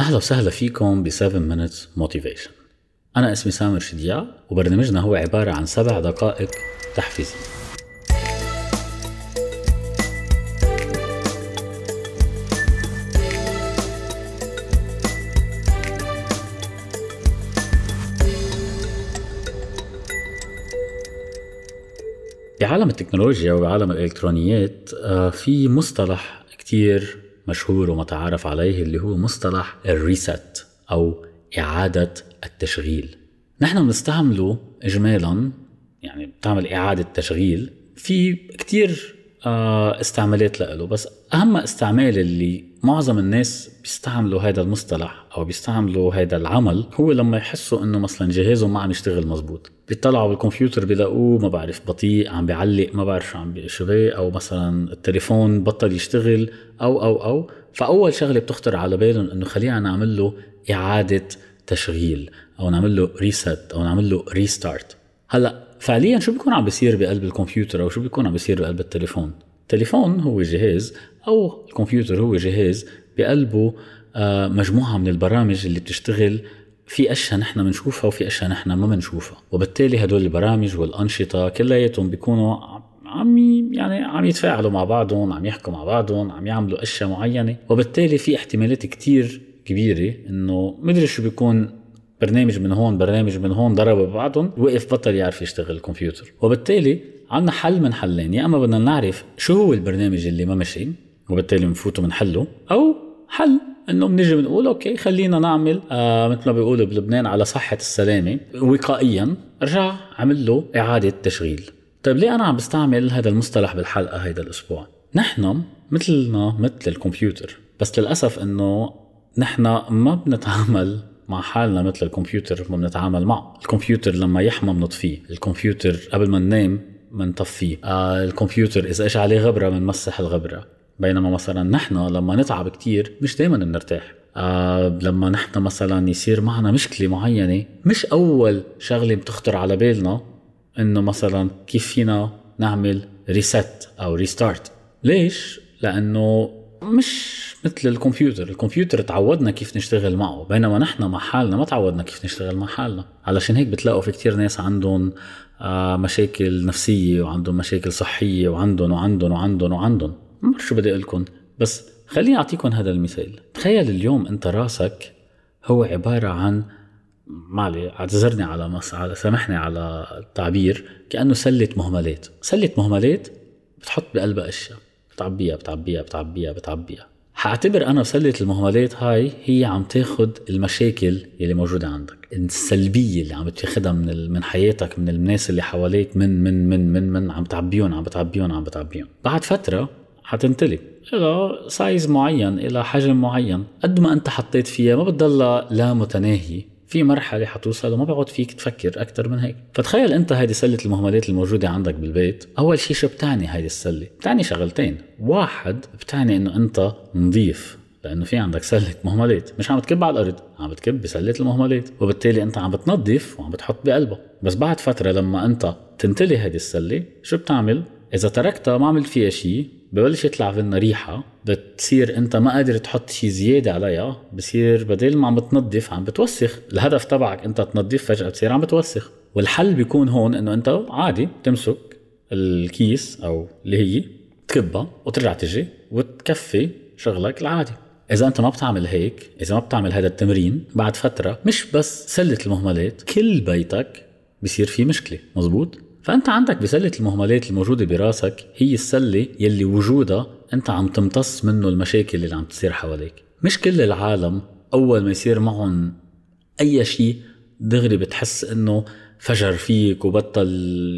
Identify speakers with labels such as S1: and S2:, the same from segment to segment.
S1: أهلا وسهلا فيكم ب 7 minutes motivation. أنا اسمي سامر شديع وبرنامجنا هو عبارة عن سبع دقائق تحفيزية. بعالم التكنولوجيا وبعالم الإلكترونيات آه، في مصطلح كتير مشهور ومتعارف عليه اللي هو مصطلح الريست أو إعادة التشغيل. نحن بنستعمله إجمالا يعني بتعمل إعادة تشغيل. في كتير آه، استعمالات له بس أهم استعمال اللي معظم الناس بيستعملوا هذا المصطلح أو بيستعملوا هذا العمل هو لما يحسوا إنه مثلا جهازهم ما عم يشتغل مزبوط بيطلعوا بالكمبيوتر بيلاقوه ما بعرف بطيء عم بيعلق ما بعرف شو عم شو أو مثلا التليفون بطل يشتغل أو أو أو. فأول شغلة بتخطر على بالهم إنه خلينا نعمل له إعادة تشغيل أو نعمل له reset أو نعمل له restart هلأ فعليا شو بيكون عم بيصير بقلب الكمبيوتر أو شو بيكون عم بيصير بقلب التليفون؟ التليفون هو جهاز أو الكمبيوتر هو جهاز بقلبه آه، مجموعة من البرامج اللي بتشتغل. في أشياء نحن بنشوفها وفي أشياء نحن ما بنشوفها وبالتالي هدول البرامج والأنشطة كلياتهم بيكونوا عم يعني عم يتفاعلوا مع بعضهم عم يحكوا مع بعضهم عم يعملوا أشياء معينة. وبالتالي في احتمالات كتير كبيرة إنه مدري شو بيكون برنامج من هون برنامج من هون ضربوا ببعضهم وقف بطل يعرف يشتغل الكمبيوتر. وبالتالي عندنا حل من حلين. يا إما بدنا نعرف شو هو البرنامج اللي ما مشي وبالتالي بنفوته بنحله أو حل إنه بنيجي بنقول أوكي خلينا نعمل آه مثل ما بيقولوا بلبنان على صحة السلامة. وقائيا ارجع عمل له إعادة تشغيل. طيب ليه أنا عم بستعمل هذا المصطلح بالحلقة هيدا الأسبوع؟ نحن مثلنا مثل الكمبيوتر بس للأسف إنه نحن ما بنتعامل مع حالنا مثل الكمبيوتر ما بنتعامل معه الكمبيوتر لما يحمى بنطفيه الكمبيوتر قبل ما ننام بنطفيه آه الكمبيوتر إذا اجى عليه غبرة بنمسح الغبرة. بينما مثلا نحن لما نتعب كتير مش دايما بنرتاح آه لما نحن مثلا يصير معنا مشكلة معينة مش أول شغلة بتخطر على بالنا إنه مثلا كيف فينا نعمل reset أو restart ليش؟ لأنه مش مثل الكمبيوتر. الكمبيوتر تعودنا كيف نشتغل معه بينما نحن مع حالنا ما تعودنا كيف نشتغل مع حالنا. علشان هيك بتلاقوا في كتير ناس عندهم آه مشاكل نفسية وعندهم مشاكل صحية وعندهم وعندهم وعندهم وعندهم. ما بعرف شو بدي أقول لكم بس خليني أعطيكم هذا المثال. تخيل اليوم أنت راسك هو عبارة عن معلي اعتذرني على مس... على سامحني على التعبير كأنه سلة مهملات. سلة مهملات بتحط بقلبها أشياء. بتعبيها بتعبيها بتعبيها بتعبيها. حاعتبر أنا سلة المهملات هاي هي عم تاخد المشاكل اللي موجودة عندك. السلبية اللي عم تاخدها من من حياتك من الناس اللي حواليك من من من من من عم تعبيهم عم بتعبيهم عم بتعبيهم. بعد فترة حتنتلي إلى سايز معين إلى حجم معين. قد ما أنت حطيت فيها ما بتضلها لا متناهي في مرحلة حتوصل وما بقعد فيك تفكر أكثر من هيك. فتخيل أنت هيدي سلة المهملات الموجودة عندك بالبيت. أول شيء شو بتعني هيدي السلة؟ بتعني شغلتين. واحد بتعني أنه أنت نظيف لأنه في عندك سلة مهملات. مش عم تكب على الأرض عم بتكب بسلة المهملات. وبالتالي أنت عم بتنظف وعم بتحط بقلبها بس بعد فترة لما أنت تنتلي هذه السلة شو بتعمل؟ إذا تركتها ما عملت فيها شيء ببلش يطلع فينا ريحة بتصير أنت ما قادر تحط شيء زيادة عليها بصير بدل ما عم بتنظف عم بتوسخ. الهدف تبعك أنت تنظف فجأة بتصير عم بتوسخ. والحل بيكون هون إنه أنت عادي تمسك الكيس أو اللي هي تكبها وترجع تجي وتكفي شغلك العادي. إذا أنت ما بتعمل هيك إذا ما بتعمل هذا التمرين بعد فترة مش بس سلة المهملات كل بيتك بصير في مشكلة. مزبوط؟ فأنت عندك بسله المهملات الموجودة براسك هي السلة يلي وجودها أنت عم تمتص منه المشاكل اللي عم تصير حواليك. مش كل العالم أول ما يصير معهم أي شيء دغري بتحس إنه فجر فيك وبطل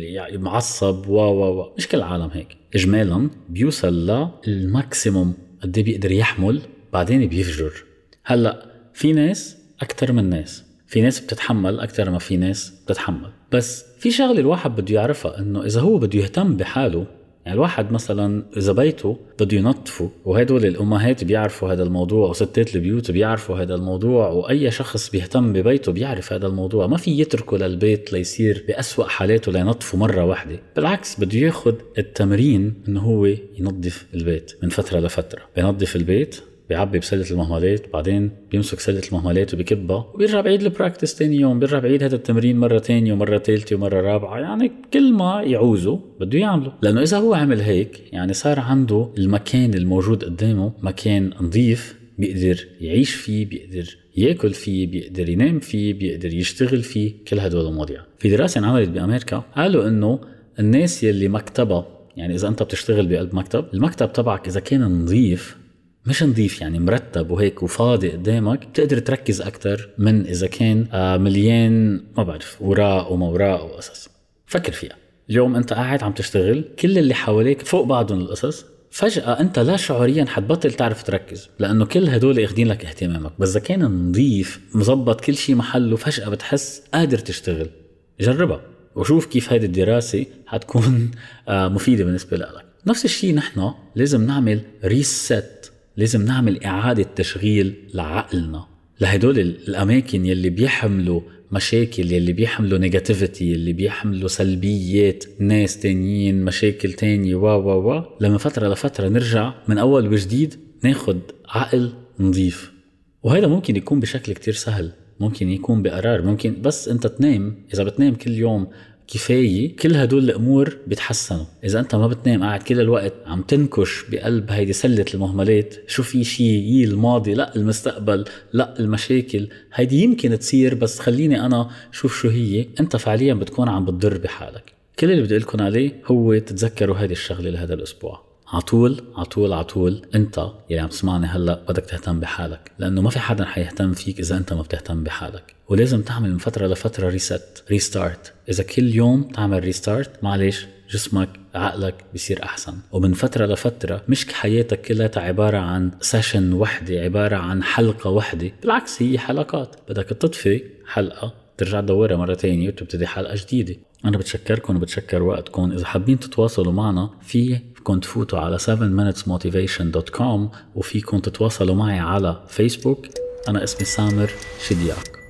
S1: يعني معصب و و و. مش كل العالم هيك. اجمالا بيوصل للماكسيموم قد إيه بيقدر يحمل بعدين بيفجر. هلأ في ناس أكثر من ناس. في ناس بتتحمل أكثر ما في ناس بتتحمل. بس في شغلة الواحد بده يعرفها إنه إذا هو بده يهتم بحاله يعني الواحد مثلا إذا بيته بده ينظفه وهدول الأمهات بيعرفوا هذا الموضوع وستات البيوت بيعرفوا هذا الموضوع وأي شخص بيهتم ببيته بيعرف هذا الموضوع. ما في يتركه للبيت ليصير بأسوأ حالاته لينظفه مرة واحدة. بالعكس بده ياخذ التمرين إنه هو ينظف البيت من فترة لفترة. بينظف البيت بيعبي بسلة المهملات بعدين بيمسك سلة المهملات وبيكبها وبيرجع بعيد البراكتس تاني يوم بيرجع بعيد هذا التمرين مرة تانية ومرة ثالثه ومرة رابعة يعني كل ما يعوزه بده يعمله. لأنه إذا هو عمل هيك يعني صار عنده المكان الموجود قدامه مكان نظيف بيقدر يعيش فيه بيقدر ياكل فيه بيقدر ينام فيه بيقدر يشتغل فيه كل هدول المواضيع. في دراسة انعملت بأمريكا قالوا إنه الناس يلي مكتبها يعني إذا أنت بتشتغل بقلب مكتب المكتب تبعك إذا كان نظيف مش نظيف يعني مرتب وهيك وفاضي قدامك بتقدر تركز أكثر من إذا كان آه، مليان ما بعرف وراء وما وراء وقصص. فكر فيها. اليوم أنت قاعد عم تشتغل كل اللي حواليك فوق بعضهم القصص فجأة أنت لا شعوريا حتبطل تعرف تركز لأنه كل هدول اخذين لك اهتمامك. بس إذا كان نظيف مظبط كل شيء محله فجأة بتحس قادر تشتغل. جربها وشوف كيف هذه الدراسة حتكون آه، مفيدة بالنسبة لك. نفس الشيء نحن لازم نعمل reset لازم نعمل إعادة تشغيل لعقلنا. لهدول الأماكن يلي بيحملوا مشاكل يلي بيحملوا negativity يلي بيحملوا سلبيات ناس تانيين مشاكل تانية و و و. لما فترة لفترة نرجع من أول وجديد ناخد عقل نظيف وهذا ممكن يكون بشكل كتير سهل ممكن يكون بقرار ممكن بس أنت تنام إذا بتنام كل يوم كفاية كل هدول الأمور بيتحسنوا إذا أنت ما بتنام قاعد كل الوقت عم تنكش بقلب هيدي سلة المهملات شو في شيء يي الماضي لا المستقبل لا المشاكل هيدي يمكن تصير بس خليني أنا شوف شو هي. أنت فعليا بتكون عم بتضر بحالك. كل اللي بدي لكم عليه هو تتذكروا هذه الشغلة لهذا الأسبوع. عطول عطول عطول. انت يلي عم تسمعني هلأ بدك تهتم بحالك لأنه ما في حدا حيهتم فيك إذا انت ما بتهتم بحالك. ولازم تعمل من فترة لفترة reset restart إذا كل يوم تعمل restart معلش جسمك عقلك بصير أحسن. ومن فترة لفترة مش حياتك كلها عبارة عن سيشن وحدة عبارة عن حلقة وحدة بالعكس هي حلقات. بدك تطفي حلقة ترجع تدورها مرة تانية وتبتدي حلقة جديدة. أنا بتشكركم وبتشكر وقتكم. إذا حابين تتواصلوا معنا في فيكم تفوتوا على 7minutesmotivation.com وفيكم تتواصلوا معي على فيسبوك أنا اسمي سامر شدياك.